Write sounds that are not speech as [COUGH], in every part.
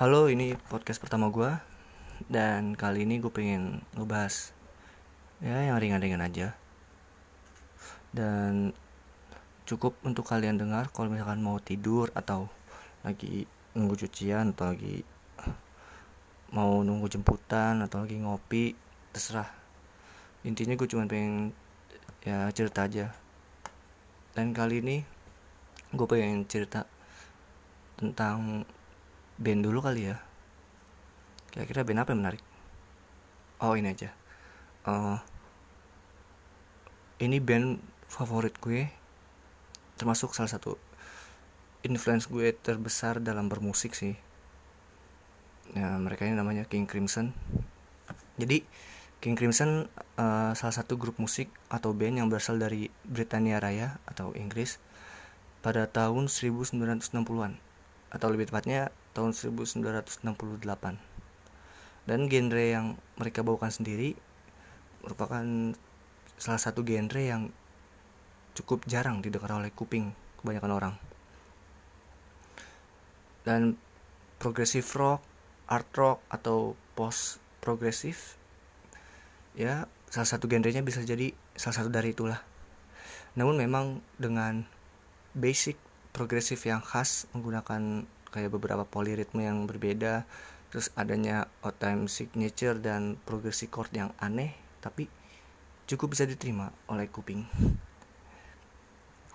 Halo, ini podcast pertama gue Dan kali ini gue pengen ngebahas Ya, yang ringan-ringan aja. Dan cukup untuk kalian dengar Kalau misalkan mau tidur atau lagi nunggu cucian Atau lagi mau nunggu jemputan Atau lagi ngopi Terserah. Intinya gue cuma pengen ya cerita aja. Dan kali ini gue pengen cerita tentang band dulu kali ya. Kira-kira band apa yang menarik? Oh ini aja. Uh, ini band favorit gue termasuk salah satu influence gue terbesar dalam bermusik sih. Ya mereka ini namanya King Crimson. Jadi King Crimson uh, salah satu grup musik atau band yang berasal dari Britania Raya atau Inggris pada tahun 1960-an atau lebih tepatnya tahun 1968 dan genre yang mereka bawakan sendiri merupakan salah satu genre yang cukup jarang didengar oleh kuping kebanyakan orang. Dan progressive rock, art rock atau post progresif ya salah satu genrenya bisa jadi salah satu dari itulah. Namun memang dengan basic progresif yang khas menggunakan kayak beberapa poliritme yang berbeda. Terus adanya odd time signature dan progressive chord yang aneh tapi cukup bisa diterima oleh kuping.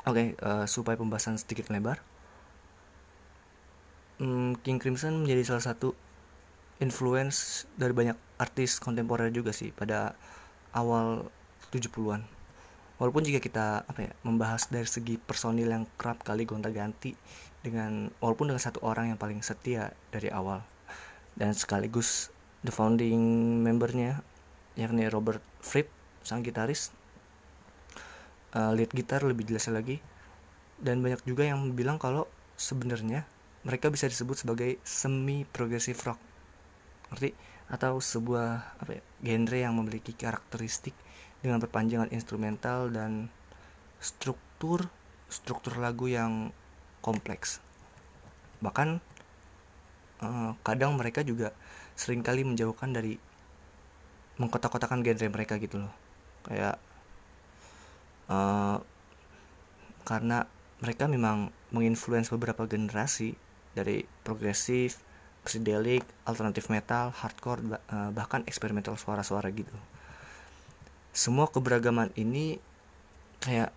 Oke okay, uh, eh, supaya pembahasan sedikit melebar hmm, King Crimson menjadi salah satu influence dari banyak artis kontemporer juga sih pada awal 70-an walaupun jika kita apa ya membahas dari segi personil yang kerap kali gonta-ganti dengan walaupun dengan satu orang yang paling setia dari awal. Dan sekaligus the founding membernya yakni Robert Fripp sang gitaris uh, lead gitar lebih jelas lagi. Dan banyak juga yang bilang kalau sebenarnya mereka bisa disebut sebagai semi progressive rock. Ngerti? Atau sebuah apa ya genre yang memiliki karakteristik dengan perpanjangan instrumental dan struktur struktur lagu yang kompleks. Bahkan eh, kadang mereka juga sering kali menjauhkan dari mengkotak-kotakan genre mereka gitu loh. Kayak uh, karena mereka memang menginfluence beberapa generasi dari progresif, psychedelic, alternative metal, hardcore, uh, bahkan eksperimental suara-suara gitu semua keberagaman ini kayak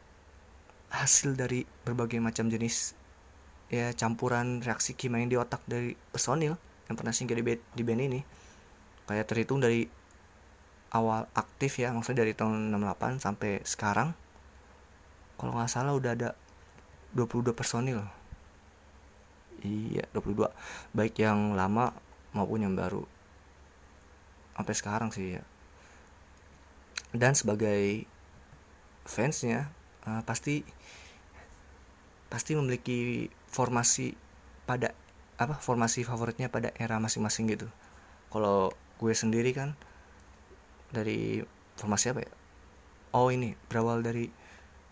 hasil dari berbagai macam jenis ya campuran reaksi kimia yang di otak dari personil yang pernah singgah di band, di band ini. Kayak terhitung dari awal aktif ya maksudnya dari tahun 68 sampai sekarang kalau nggak salah udah ada 22 personil. Iya 22 baik yang lama maupun yang baru. Sampai sekarang sih ya. Dan sebagai fansnya uh, pasti pasti memiliki formasi pada apa formasi favoritnya pada era masing-masing gitu. Kalau gue sendiri kan dari formasi apa ya? Oh ini berawal dari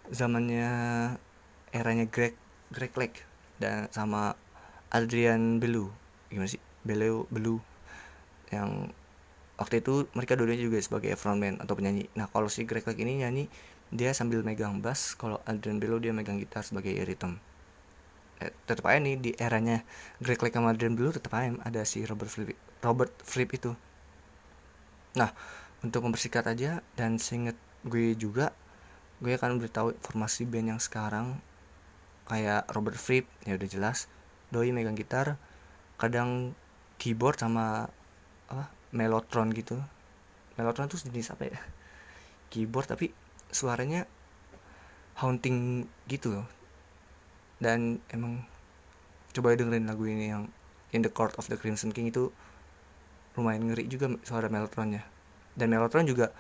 zamannya eranya Greg Greg Lake dan sama Adrian Belu gimana sih? Belu Belu yang waktu itu mereka dulunya juga sebagai frontman atau penyanyi. Nah kalau si Greg Lake ini nyanyi dia sambil megang bass kalau Adrian Bello dia megang gitar sebagai rhythm eh, tetap aja nih di eranya Greg Lake sama Adrian Bello tetap aja ada si Robert Fripp Robert Fripp itu. Nah untuk mempersingkat aja dan seinget gue juga gue akan beritahu formasi band yang sekarang kayak Robert Fripp ya udah jelas Doi megang gitar kadang keyboard sama apa melotron gitu. Melotron tuh jenis apa ya? Keyboard tapi suaranya haunting gitu loh dan emang coba dengerin lagu ini yang In the Court of the Crimson King itu lumayan ngeri juga suara melotronnya dan melotron juga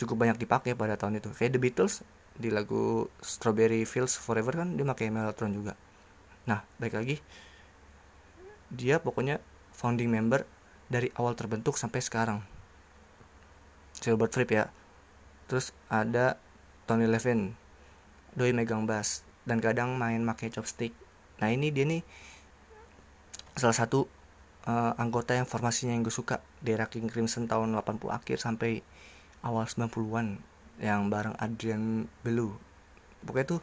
cukup banyak dipakai pada tahun itu. Kayak The Beatles di lagu Strawberry Fields Forever kan dia pakai melotron juga. Nah baik lagi dia pokoknya founding member dari awal terbentuk sampai sekarang. Silbert Fripp ya. Terus ada Tony Levin doi megang bass dan kadang main pakai chopstick. Nah ini dia nih salah satu uh, anggota yang formasinya yang gue suka di era King Crimson tahun 80 akhir sampai awal 90-an yang bareng Adrian Belu pokoknya tuh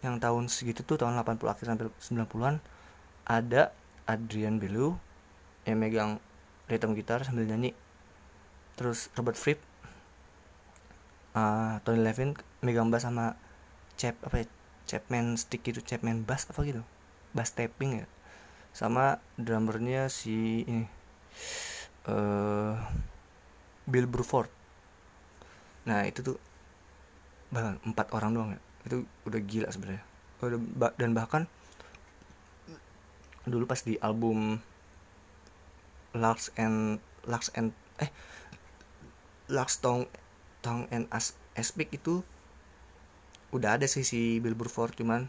yang tahun segitu tuh tahun 80 akhir sampai 90-an ada Adrian Belu yang megang rhythm gitar sambil nyanyi. Terus Robert Fripp uh, Tony Levin megang bass sama Chap apa ya Chapman stick gitu Chapman bass apa gitu? Bass tapping ya. Sama drummernya si ini uh, Bill Bruford. Nah itu tuh bahkan empat orang doang ya. Itu udah gila sebenarnya. Dan bahkan dulu pas di album Lux and Lux and eh Lux Tong Tong and As Aspik itu udah ada sih si Bill Burford cuman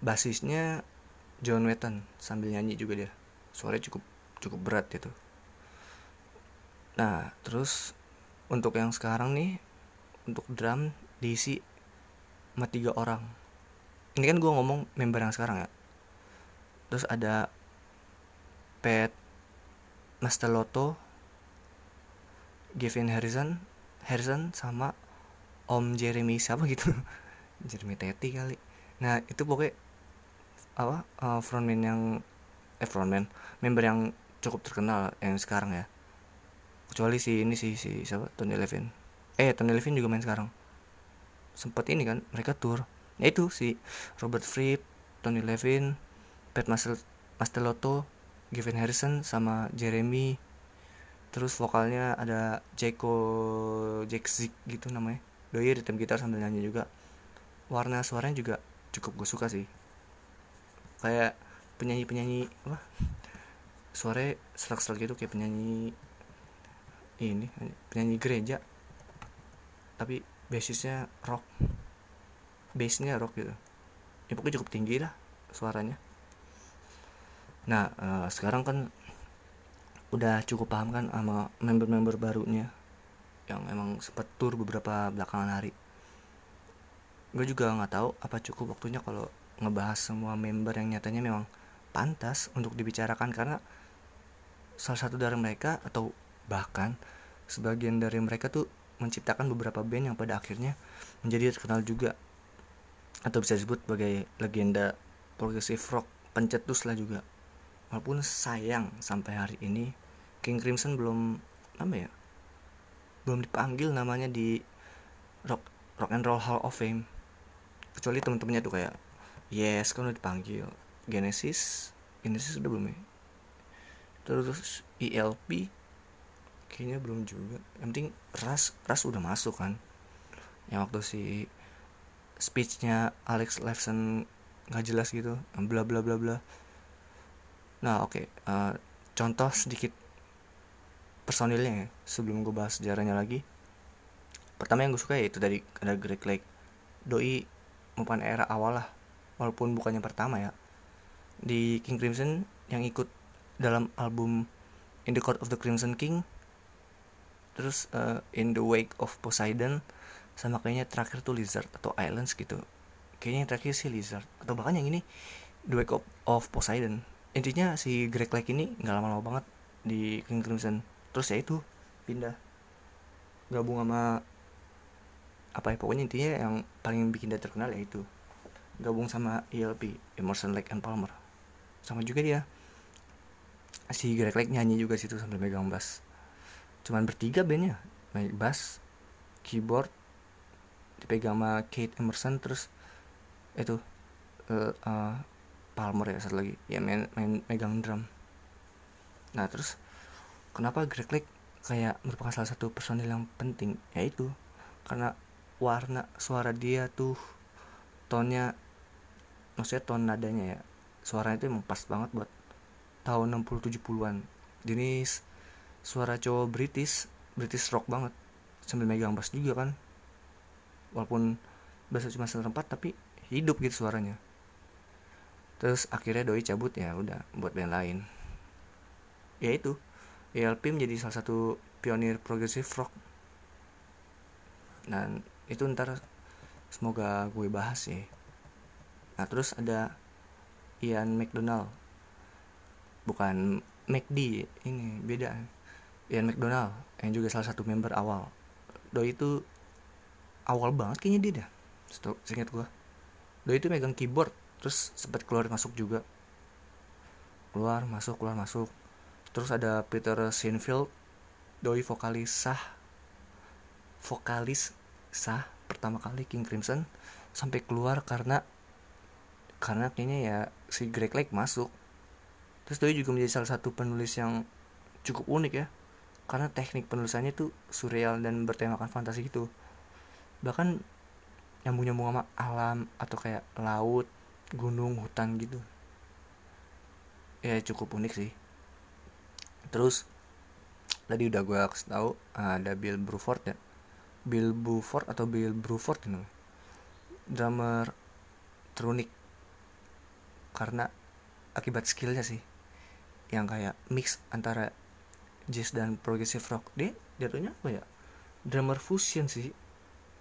basisnya John Wetton sambil nyanyi juga dia. Suaranya cukup cukup berat gitu. Nah terus untuk yang sekarang nih untuk drum diisi sama tiga orang. Ini kan gue ngomong member yang sekarang ya. Terus ada Pat Masteloto Gavin Harrison Harrison sama Om Jeremy siapa gitu. [LAUGHS] Jeremy Teti kali. Nah itu pokoknya apa uh, frontman yang eh frontman member yang cukup terkenal yang sekarang ya. Kecuali si ini si si siapa Tony Levin eh Tony Levin juga main sekarang. Sempat ini kan mereka tour. Ya itu si Robert Fripp Tony Levin Pat Mastelotto Gavin Harrison sama Jeremy. Terus vokalnya ada Jaco Jack Zig gitu namanya doi ritme gitar sambil nyanyi juga. Warna suaranya juga cukup gue suka sih. Kayak penyanyi penyanyi apa? Suara serak-serak gitu kayak penyanyi ini penyanyi gereja. Tapi basisnya rock. Bassnya rock gitu. Ya pokoknya cukup tinggi lah suaranya. Nah uh, sekarang kan udah cukup paham kan sama member-member barunya yang emang sempet tur beberapa belakangan hari. Gue juga nggak tahu apa cukup waktunya kalau ngebahas semua member yang nyatanya memang pantas untuk dibicarakan karena salah satu dari mereka atau bahkan sebagian dari mereka tuh menciptakan beberapa band yang pada akhirnya menjadi terkenal juga. Atau bisa disebut sebagai legenda progressive rock pencetus lah juga. Walaupun sayang sampai hari ini King Crimson belum apa ya belum dipanggil namanya di rock rock and roll hall of fame. Kecuali temen-temennya tuh kayak yes kan udah dipanggil. Genesis Genesis udah belum ya? Terus ELP kayaknya belum juga. Yang penting ras ras udah masuk kan? Yang waktu si speechnya Alex Lifeson nggak jelas gitu bla bla bla bla. Nah oke okay. uh, eh, contoh sedikit personilnya ya sebelum gue bahas sejarahnya lagi. Pertama yang gue suka ya itu dari ada Greg Lake. Doi merupakan era awal lah walaupun bukannya pertama ya. Di King Crimson yang ikut dalam album In the Court of the Crimson King terus uh, In the Wake of Poseidon sama kayaknya terakhir tuh Lizard atau Islands gitu. Kayaknya yang terakhir sih Lizard atau bahkan yang ini The Wake of, of Poseidon. Intinya si Greg Lake ini nggak lama-lama banget di King Crimson terus ya itu pindah. Gabung sama apa ya pokoknya intinya yang paling bikin dia terkenal ya itu. Gabung sama ELP Emerson Lake and Palmer. Sama juga dia. Si Greg Lake nyanyi juga situ sambil megang bass. Cuman bertiga bandnya. Main bass keyboard dipegang sama Kate Emerson terus itu uh, uh, Palmer ya satu lagi. Ya main, main megang drum. Nah terus kenapa Greg Lake kayak merupakan salah satu personil yang penting? Yaitu karena warna suara dia tuh tonnya maksudnya ton nadanya ya suaranya itu emang pas banget buat tahun 60 70-an jenis suara cowok British British rock banget sambil megang bass juga kan. Walaupun bassnya cuma setempat tapi hidup gitu suaranya. Terus akhirnya doi cabut ya udah buat band lain. Ya itu ELP menjadi salah satu pionir progressive rock. Dan itu ntar semoga gue bahas sih. Nah terus ada Ian McDonald. Bukan McD ini beda. Ian McDonald yang juga salah satu member awal. Doi itu awal banget kayaknya dia dah seingat gue Doi itu megang keyboard terus sempat keluar masuk juga. Keluar masuk keluar masuk terus ada Peter Sinfield Doi vokalis sah vokalis sah pertama kali King Crimson sampai keluar karena karena kayaknya ya si Greg Lake masuk. Terus Doi juga menjadi salah satu penulis yang cukup unik ya karena teknik penulisannya tuh surreal dan bertemakan fantasi gitu. Bahkan nyambung-nyambung sama alam atau kayak laut gunung hutan gitu. Ya cukup unik sih terus tadi udah gue kasih tahu ada Bill Bruford ya? Bill Bruford atau Bill Bruford ini? Drummer terunik karena akibat skillnya sih yang kayak mix antara jazz dan progressive rock. Dia jatuhnya apa ya? Drummer fusion sih.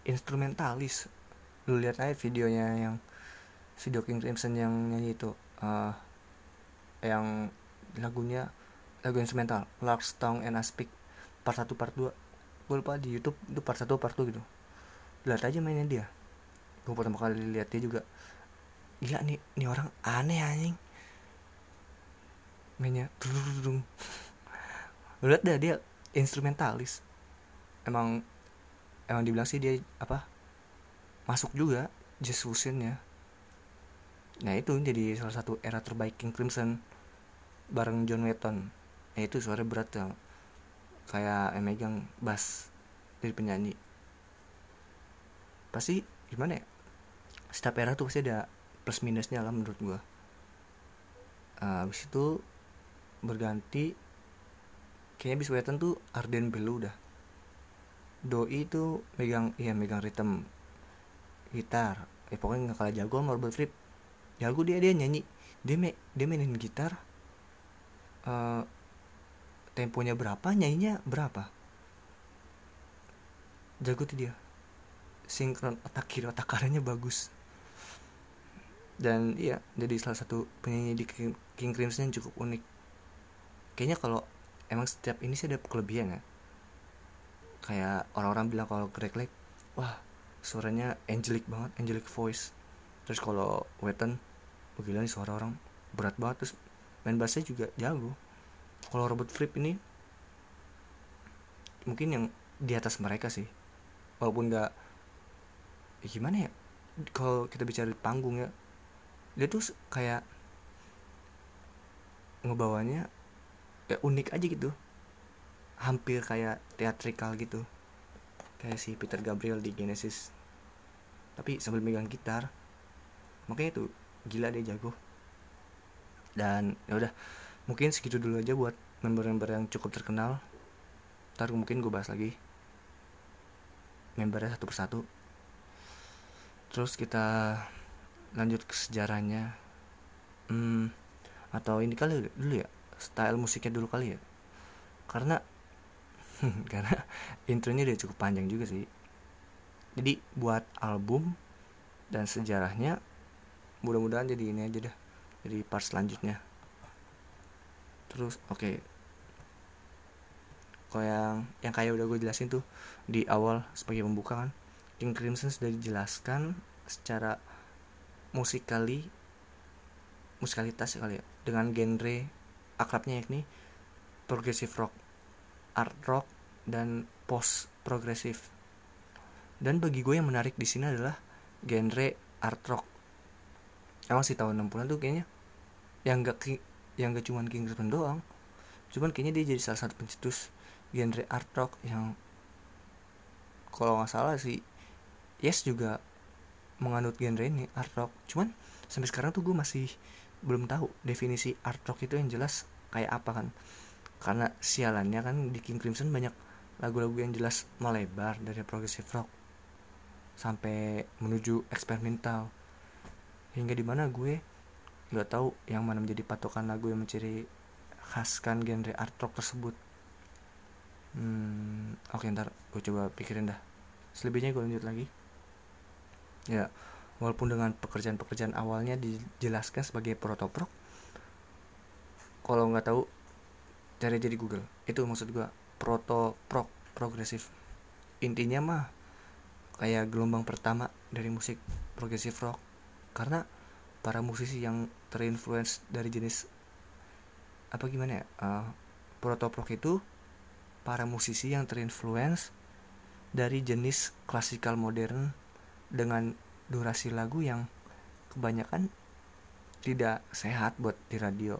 Instrumentalis. Lu lihat aja videonya yang si King Crimson yang nyanyi itu uh, yang lagunya lagu instrumental Lark's Tongue and Aspic part 1 part 2 gue lupa di Youtube itu part 1 part 2 gitu. Lihat aja mainnya dia. Gue pertama kali lihat dia juga. Gila nih nih orang aneh anjing. Mainnya dung lihat dah dia instrumentalis. Emang emang dibilang sih dia apa masuk juga jazz fusionnya. Nah itu jadi salah satu era terbaik King Crimson bareng John Wetton nah itu suara berat ya kayak yang megang bass dari penyanyi. Pasti gimana ya? Setiap era tuh pasti ada plus minusnya lah menurut gua. Uh, habis itu berganti kayaknya bis Wetton tuh Arden Belu udah. Doi itu megang iya megang rhythm gitar. Eh pokoknya nggak kalah jago sama Robert Fripp. Jago dia dia nyanyi. Dia me, dia mainin gitar uh, temponya berapa nyanyinya berapa? Jago tuh dia. Sinkron otak kiri otak kanannya bagus. Dan iya jadi salah satu penyanyi di King, King Crimson yang cukup unik. Kayaknya kalau emang setiap ini sih ada kelebihan ya. Kayak orang-orang bilang kalau Greg Lake wah suaranya angelic banget angelic voice. Terus kalau Wetton oh gila nih suara orang. Berat banget terus main bassnya juga jago kalau Robert Fripp ini mungkin yang di atas mereka sih. Walaupun nggak ya gimana ya kalau kita bicara di panggung ya dia tuh kayak ngebawanya ya unik aja gitu. Hampir kayak teatrikal gitu. Kayak si Peter Gabriel di Genesis. Tapi sambil megang gitar makanya itu gila dia jago. Dan ya udah mungkin segitu dulu aja buat member-member yang cukup terkenal. Ntar mungkin gue bahas lagi. Membernya satu persatu. Terus kita lanjut ke sejarahnya. Hmm, atau ini kali dulu ya? Style musiknya dulu kali ya? Karena [LAUGHS] karena intronya udah cukup panjang juga sih. Jadi buat album dan sejarahnya mudah-mudahan jadi ini aja dah jadi part selanjutnya terus oke okay. kalau yang yang kayak udah gue jelasin tuh di awal sebagai pembuka kan King Crimson sudah dijelaskan secara musikali musikalitas ya kali ya dengan genre akrabnya yakni progressive rock art rock dan post progresif dan bagi gue yang menarik di sini adalah genre art rock emang sih tahun 60-an tuh kayaknya yang gak yang gak cuman King Crimson doang cuman kayaknya dia jadi salah satu pencetus genre art rock yang kalau nggak salah sih Yes juga menganut genre ini art rock. Cuman sampai sekarang tuh gue masih belum tahu definisi art rock itu yang jelas kayak apa kan. Karena sialannya kan di King Crimson banyak lagu-lagu yang jelas melebar dari progressive rock sampai menuju eksperimental. Hingga di mana gue nggak tahu yang mana menjadi patokan lagu yang menciri khaskan genre art rock tersebut. Hmm, oke okay, ntar gue coba pikirin dah. Selebihnya gue lanjut lagi. Ya walaupun dengan pekerjaan-pekerjaan awalnya dijelaskan sebagai protop rock kalau nggak tahu cari aja di Google. Itu maksud gua proto prog progresif. Intinya mah kayak gelombang pertama dari musik progresif rock. Karena para musisi yang terinfluence dari jenis apa gimana ya uh, proto prog itu para musisi yang terinfluence dari jenis klasikal modern dengan durasi lagu yang kebanyakan tidak sehat buat di radio.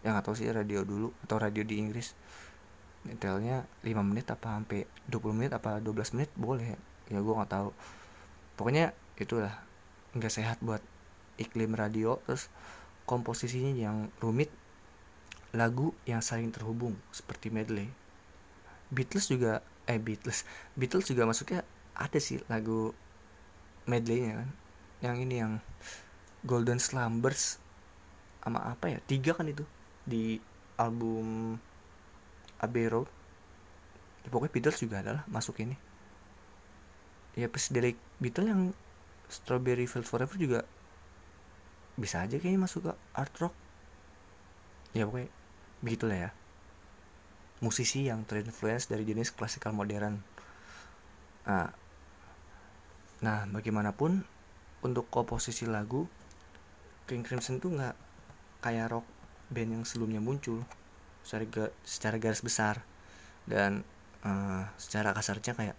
Yang atau sih radio dulu atau radio di Inggris. Detailnya 5 menit apa sampai 20 menit apa 12 menit boleh. Ya gue nggak tahu. Pokoknya itulah nggak sehat buat iklim radio terus komposisinya yang rumit lagu yang saling terhubung seperti medley. Beatles juga eh Beatles Beatles juga masuknya ada sih lagu medleynya kan. Yang ini yang Golden Slumbers sama apa ya? Tiga kan itu di album Abbey Road. Ya, pokoknya Beatles juga adalah masuk ini. Ya dari Beatles yang Strawberry Fields Forever juga bisa aja kayaknya masuk ke art rock. Ya pokoknya begitulah ya. Musisi yang terinfluence dari jenis klasikal modern. Nah, nah bagaimanapun untuk komposisi lagu King Crimson tuh nggak kayak rock band yang sebelumnya muncul secara, secara garis besar. Dan uh, secara kasarnya kayak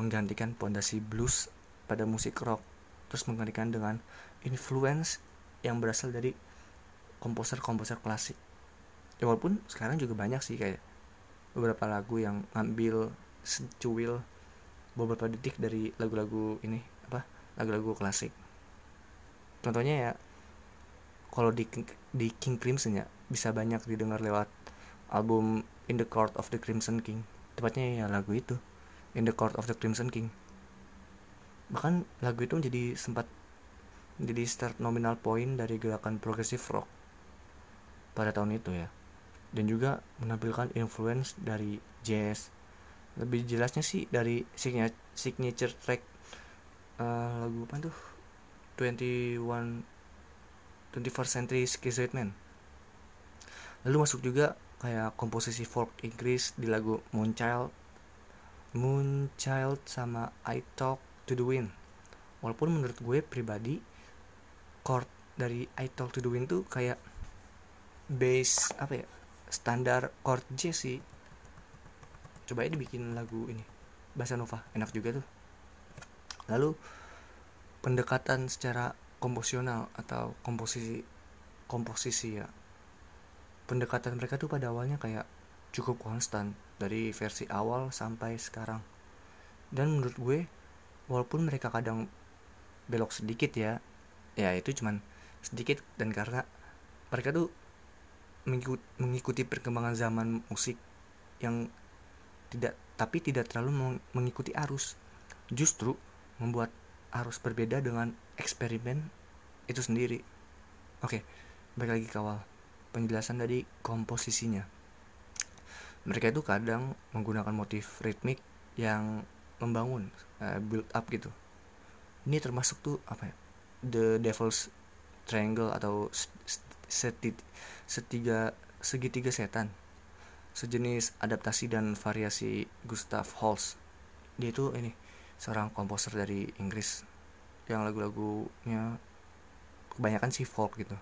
menggantikan pondasi blues pada musik rock terus menggantikan dengan influence yang berasal dari komposer-komposer klasik. Ya walaupun sekarang juga banyak sih kayak beberapa lagu yang ngambil secuil beberapa detik dari lagu-lagu ini apa lagu-lagu klasik. Contohnya ya kalau di di King Crimson ya bisa banyak didengar lewat album In the Court of the Crimson King. Tepatnya ya lagu itu In the Court of the Crimson King. Bahkan lagu itu menjadi sempat menjadi start nominal point dari gerakan progressive rock pada tahun itu ya. Dan juga menampilkan influence dari jazz. Lebih jelasnya sih dari signature track uh, lagu apa tuh? 21 21st Century Man lalu masuk juga kayak komposisi folk Inggris di lagu Moonchild Moonchild sama I Talk to the Wind. Walaupun menurut gue pribadi chord dari I Talk to the Wind tuh kayak bass apa ya standar chord J sih. Coba ini bikin lagu ini bahasa nova enak juga tuh. Lalu pendekatan secara komposional atau komposisi komposisi ya. Pendekatan mereka tuh pada awalnya kayak cukup konstan dari versi awal sampai sekarang. Dan menurut gue walaupun mereka kadang belok sedikit ya ya itu cuman sedikit dan karena mereka tuh mengikuti perkembangan zaman musik yang tidak tapi tidak terlalu mengikuti arus. Justru membuat arus berbeda dengan eksperimen itu sendiri. Oke balik lagi ke awal. Penjelasan dari komposisinya. Mereka itu kadang menggunakan motif ritmik yang membangun uh, build up gitu. Ini termasuk tuh apa ya the devil's triangle atau seti, setiga segitiga setan. Sejenis adaptasi dan variasi Gustav Holst. Dia itu ini seorang komposer dari Inggris. Yang lagu-lagunya kebanyakan sih folk gitu.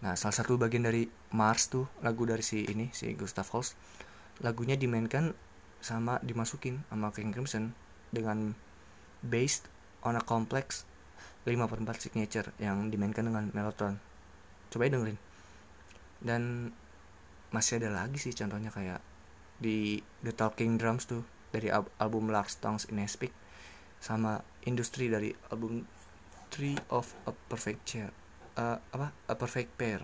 Nah, salah satu bagian dari Mars tuh lagu dari si ini si Gustav Holst lagunya dimainkan sama dimasukin sama King Crimson dengan based on a complex 5 per 4 signature yang dimainkan dengan Mellotron. Coba dengerin. Dan masih ada lagi sih contohnya kayak di The Talking Drums tuh dari album Lars Tongues in Speak sama Industry dari album Tree of a Perfect Chair uh, apa a perfect pair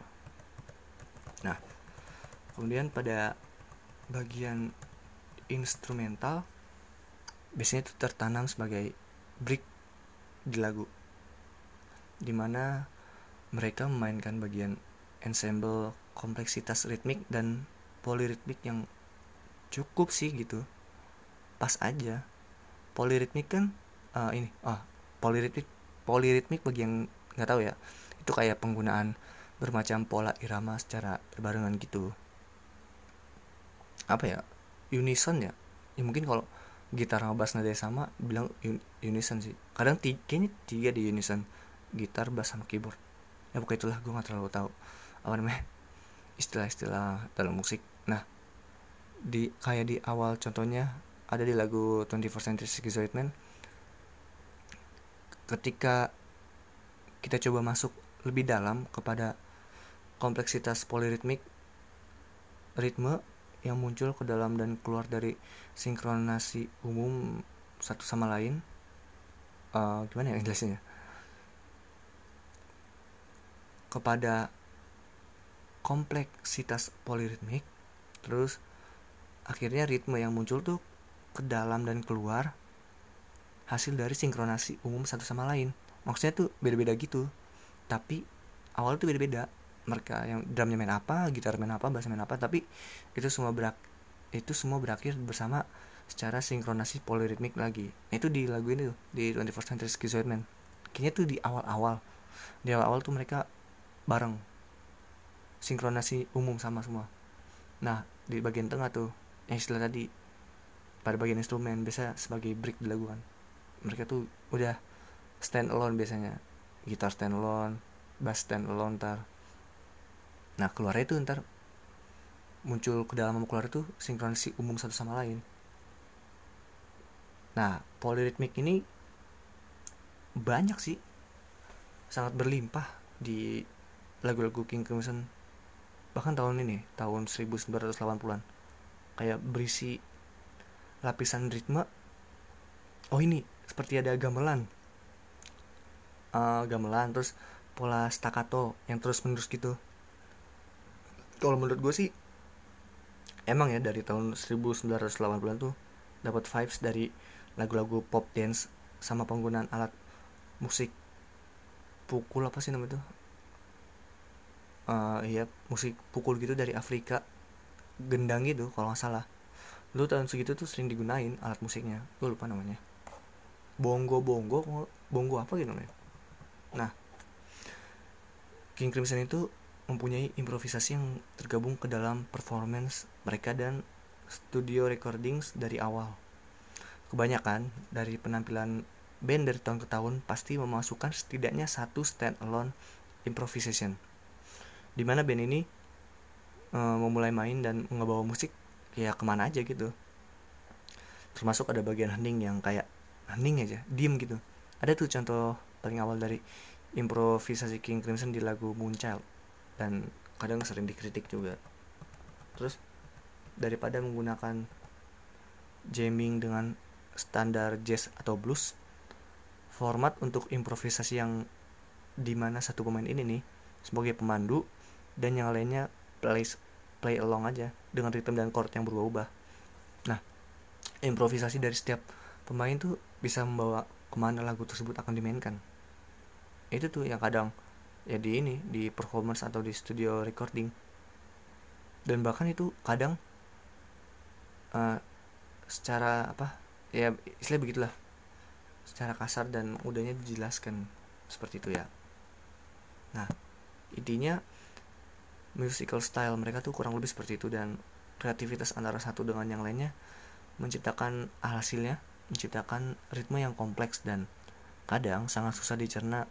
nah kemudian pada bagian instrumental biasanya itu tertanam sebagai brick di lagu di mana mereka memainkan bagian ensemble kompleksitas ritmik dan poliritmik yang cukup sih gitu. Pas aja. Poliritmik kan uh, ini ah poliritmik poliritmik bagi yang nggak tahu ya itu kayak penggunaan bermacam pola irama secara berbarengan gitu. Apa ya? Unison ya? Ya mungkin kalau gitar sama bass nada sama bilang un unison sih. Kadang tiga, kayaknya tiga di unison gitar bass sama keyboard. Ya pokoknya itulah gue gak terlalu tahu apa namanya istilah-istilah dalam musik. Nah di kayak di awal contohnya ada di lagu 24 Century Schizoid Man ketika kita coba masuk lebih dalam kepada kompleksitas poliritmik ritme yang muncul ke dalam dan keluar dari sinkronasi umum satu sama lain uh, gimana ya jelasnya kepada kompleksitas poliritmik terus akhirnya ritme yang muncul tuh ke dalam dan keluar hasil dari sinkronasi umum satu sama lain. Maksudnya tuh beda-beda gitu. Tapi awal tuh beda-beda. Mereka yang drumnya main apa gitar main apa bass main apa tapi itu semua berak itu semua berakhir bersama secara sinkronasi poliritmik lagi. Nah, itu di lagu ini tuh di 21st Century Schizoid Man. Kayaknya tuh di awal-awal. Di awal-awal tuh mereka bareng. Sinkronasi umum sama semua. Nah di bagian tengah tuh yang istilah tadi pada bagian instrumen biasa sebagai break di lagu kan. Mereka tuh udah stand alone biasanya. Gitar stand alone bass stand alone tar nah keluar itu ntar muncul ke dalam keluar itu sinkronisi umum satu sama lain. Nah poliritmik ini banyak sih. Sangat berlimpah di lagu-lagu King Crimson bahkan tahun ini tahun 1980-an kayak berisi lapisan ritme oh ini seperti ada gamelan. Uh, gamelan terus pola staccato yang terus menerus gitu. Kalau menurut gue sih emang ya dari tahun 1980 tuh dapat vibes dari lagu-lagu pop dance sama penggunaan alat musik. Pukul apa sih namanya tuh uh, iya musik pukul gitu dari Afrika. Gendang gitu kalau nggak salah. Lu tahun segitu tuh sering digunain alat musiknya. Gue lupa namanya. Bongo bongo bongo apa gitu namanya? Nah King Crimson itu mempunyai improvisasi yang tergabung ke dalam performance mereka dan studio recordings dari awal. Kebanyakan dari penampilan band dari tahun ke tahun pasti memasukkan setidaknya satu stand alone improvisation. Di mana band ini e, memulai main dan ngebawa musik ya ke mana aja gitu. Termasuk ada bagian hening yang kayak hening aja, diem gitu. Ada tuh contoh paling awal dari improvisasi King Crimson di lagu Moonchild dan kadang sering dikritik juga terus daripada menggunakan jamming dengan standar jazz atau blues format untuk improvisasi yang di mana satu pemain ini nih sebagai pemandu dan yang lainnya play play along aja dengan ritme dan chord yang berubah-ubah. Nah improvisasi dari setiap pemain tuh bisa membawa ke mana lagu tersebut akan dimainkan. Itu tuh yang kadang ya di ini di performance atau di studio recording. Dan bahkan itu kadang uh, secara apa ya istilah begitulah. Secara kasar dan mudahnya dijelaskan seperti itu ya. Nah intinya musical style mereka tuh kurang lebih seperti itu dan kreativitas antara satu dengan yang lainnya menciptakan hasilnya menciptakan ritme yang kompleks dan kadang sangat susah dicerna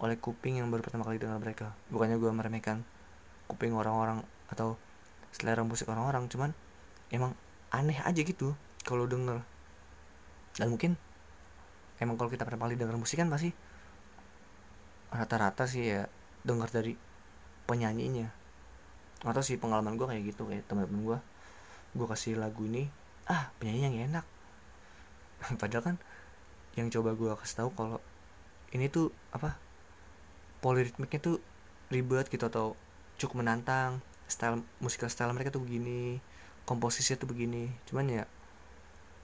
oleh kuping yang baru pertama kali dengar mereka. Bukannya gue meremehkan kuping orang-orang atau selera musik orang-orang cuman emang aneh aja gitu kalau denger. Dan mungkin emang kalau kita pertama kali denger musik kan pasti rata-rata sih ya dengar dari penyanyinya atau sih pengalaman gue kayak gitu kayak teman-teman gue gue kasih lagu ini ah penyanyi yang enak. [LAUGHS] Padahal kan yang coba gue kasih tahu kalau ini tuh apa poliritmiknya tuh ribet gitu atau cukup menantang style musikal style mereka tuh begini komposisinya tuh begini. Cuman ya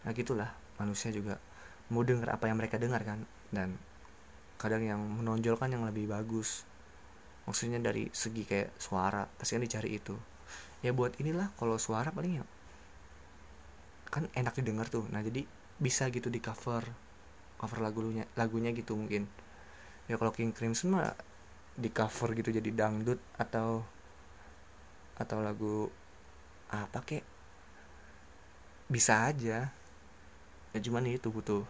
nah gitulah manusia juga mau denger apa yang mereka dengar kan. Dan kadang yang menonjolkan yang lebih bagus maksudnya dari segi kayak suara pasti kan dicari itu. Ya buat inilah kalau suara paling ya kan enak didengar tuh. Nah jadi bisa gitu di cover cover lagunya lagunya gitu mungkin. Ya kalau King Crimson mah di cover gitu jadi dangdut atau atau lagu apa kek? Bisa aja. Ya cuman itu butuh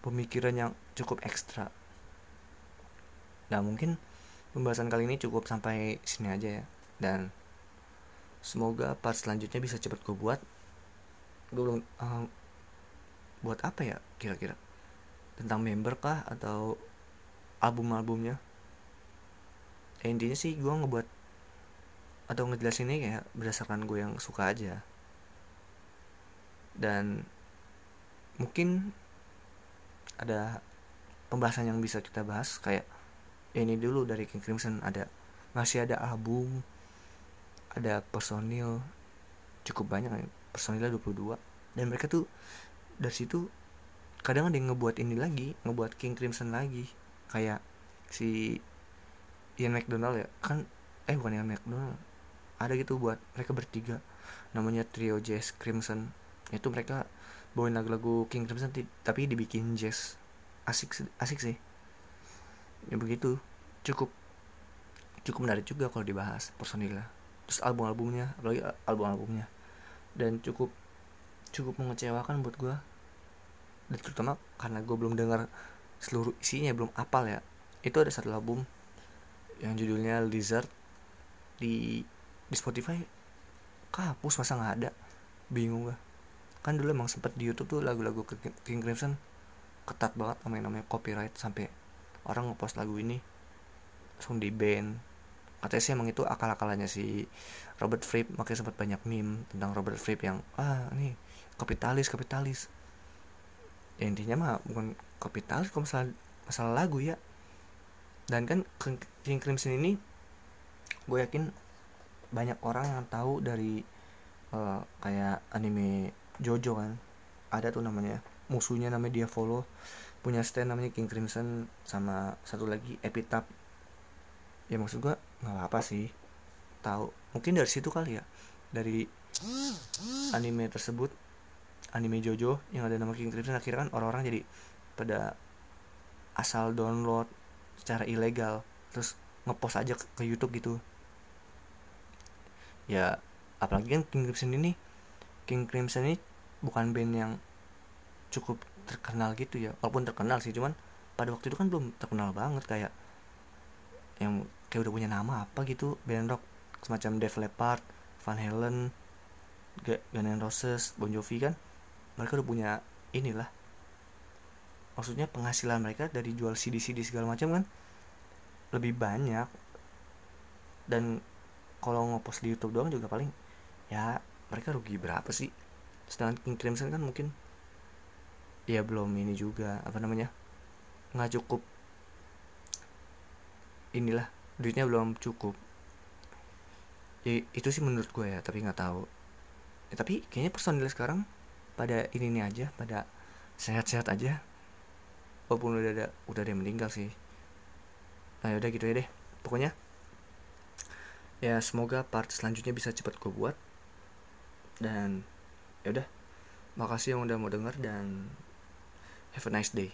pemikiran yang cukup ekstra. Nah mungkin pembahasan kali ini cukup sampai sini aja ya. Dan semoga part selanjutnya bisa cepat gue buat. Gue belum uh, buat apa ya kira-kira? Tentang member kah atau album-albumnya? Ya, intinya sih gue ngebuat atau ngejelasin ini kayak berdasarkan gue yang suka aja. Dan mungkin ada pembahasan yang bisa kita bahas kayak ya ini dulu dari King Crimson. Ada masih ada album ada personil cukup banyak personilnya 22 dan mereka tuh dari situ kadang ada yang ngebuat ini lagi ngebuat King Crimson lagi. Kayak si Ian McDonald ya kan eh bukan Ian McDonald. Ada gitu buat mereka bertiga namanya trio jazz Crimson. Itu mereka bawain lagu-lagu King Crimson tapi dibikin jazz. Asik asik sih ya begitu. Cukup. Cukup menarik juga kalau dibahas personilnya. Terus album-albumnya apalagi album-albumnya. Dan cukup cukup mengecewakan buat gue dan terutama karena gue belum dengar seluruh isinya belum apal ya. Itu ada satu album yang judulnya Lizard di di Spotify. Kapus masa nggak ada? Bingung gue kan dulu emang sempet di YouTube tuh lagu-lagu King Crimson. Ketat banget sama yang namanya copyright sampai orang ngepost lagu ini langsung di band katanya sih emang itu akal-akalannya si Robert Fripp makanya sempat banyak meme tentang Robert Fripp yang ah ini kapitalis kapitalis. Ya intinya mah bukan kapitalis kalau masalah masalah lagu ya. Dan kan King Crimson ini gue yakin banyak orang yang tahu dari uh, kayak anime Jojo kan. Ada tuh namanya musuhnya namanya dia follow punya stand namanya King Crimson sama satu lagi Epitaph. Ya maksud gue nggak apa, apa sih. Tahu. Mungkin dari situ kali ya. Dari anime tersebut anime Jojo yang ada nama King Crimson akhirnya kan orang-orang jadi pada asal download secara ilegal terus ngepost aja ke, ke YouTube gitu. Ya apalagi kan King Crimson ini King Crimson ini bukan band yang cukup terkenal gitu ya. Walaupun terkenal sih cuman pada waktu itu kan belum terkenal banget kayak yang kayak udah punya nama apa gitu band rock semacam Def Leppard, Van Halen, Guns N' Roses, Bon Jovi kan mereka udah punya inilah. Maksudnya penghasilan mereka dari jual CD-CD segala macam kan lebih banyak. Dan kalau ngepost di YouTube doang juga paling ya mereka rugi berapa sih? Sedangkan King Crimson kan mungkin ya belum ini juga apa namanya nggak cukup. Inilah duitnya belum cukup. Ya, itu sih menurut gue ya tapi nggak tahu. Ya, tapi kayaknya personil sekarang pada ini nih aja pada sehat-sehat aja. Walaupun udah ada udah ada yang meninggal sih. Nah yaudah gitu ya deh. Pokoknya ya semoga part selanjutnya bisa cepat gue buat. Dan yaudah. Makasih yang udah mau denger dan have a nice day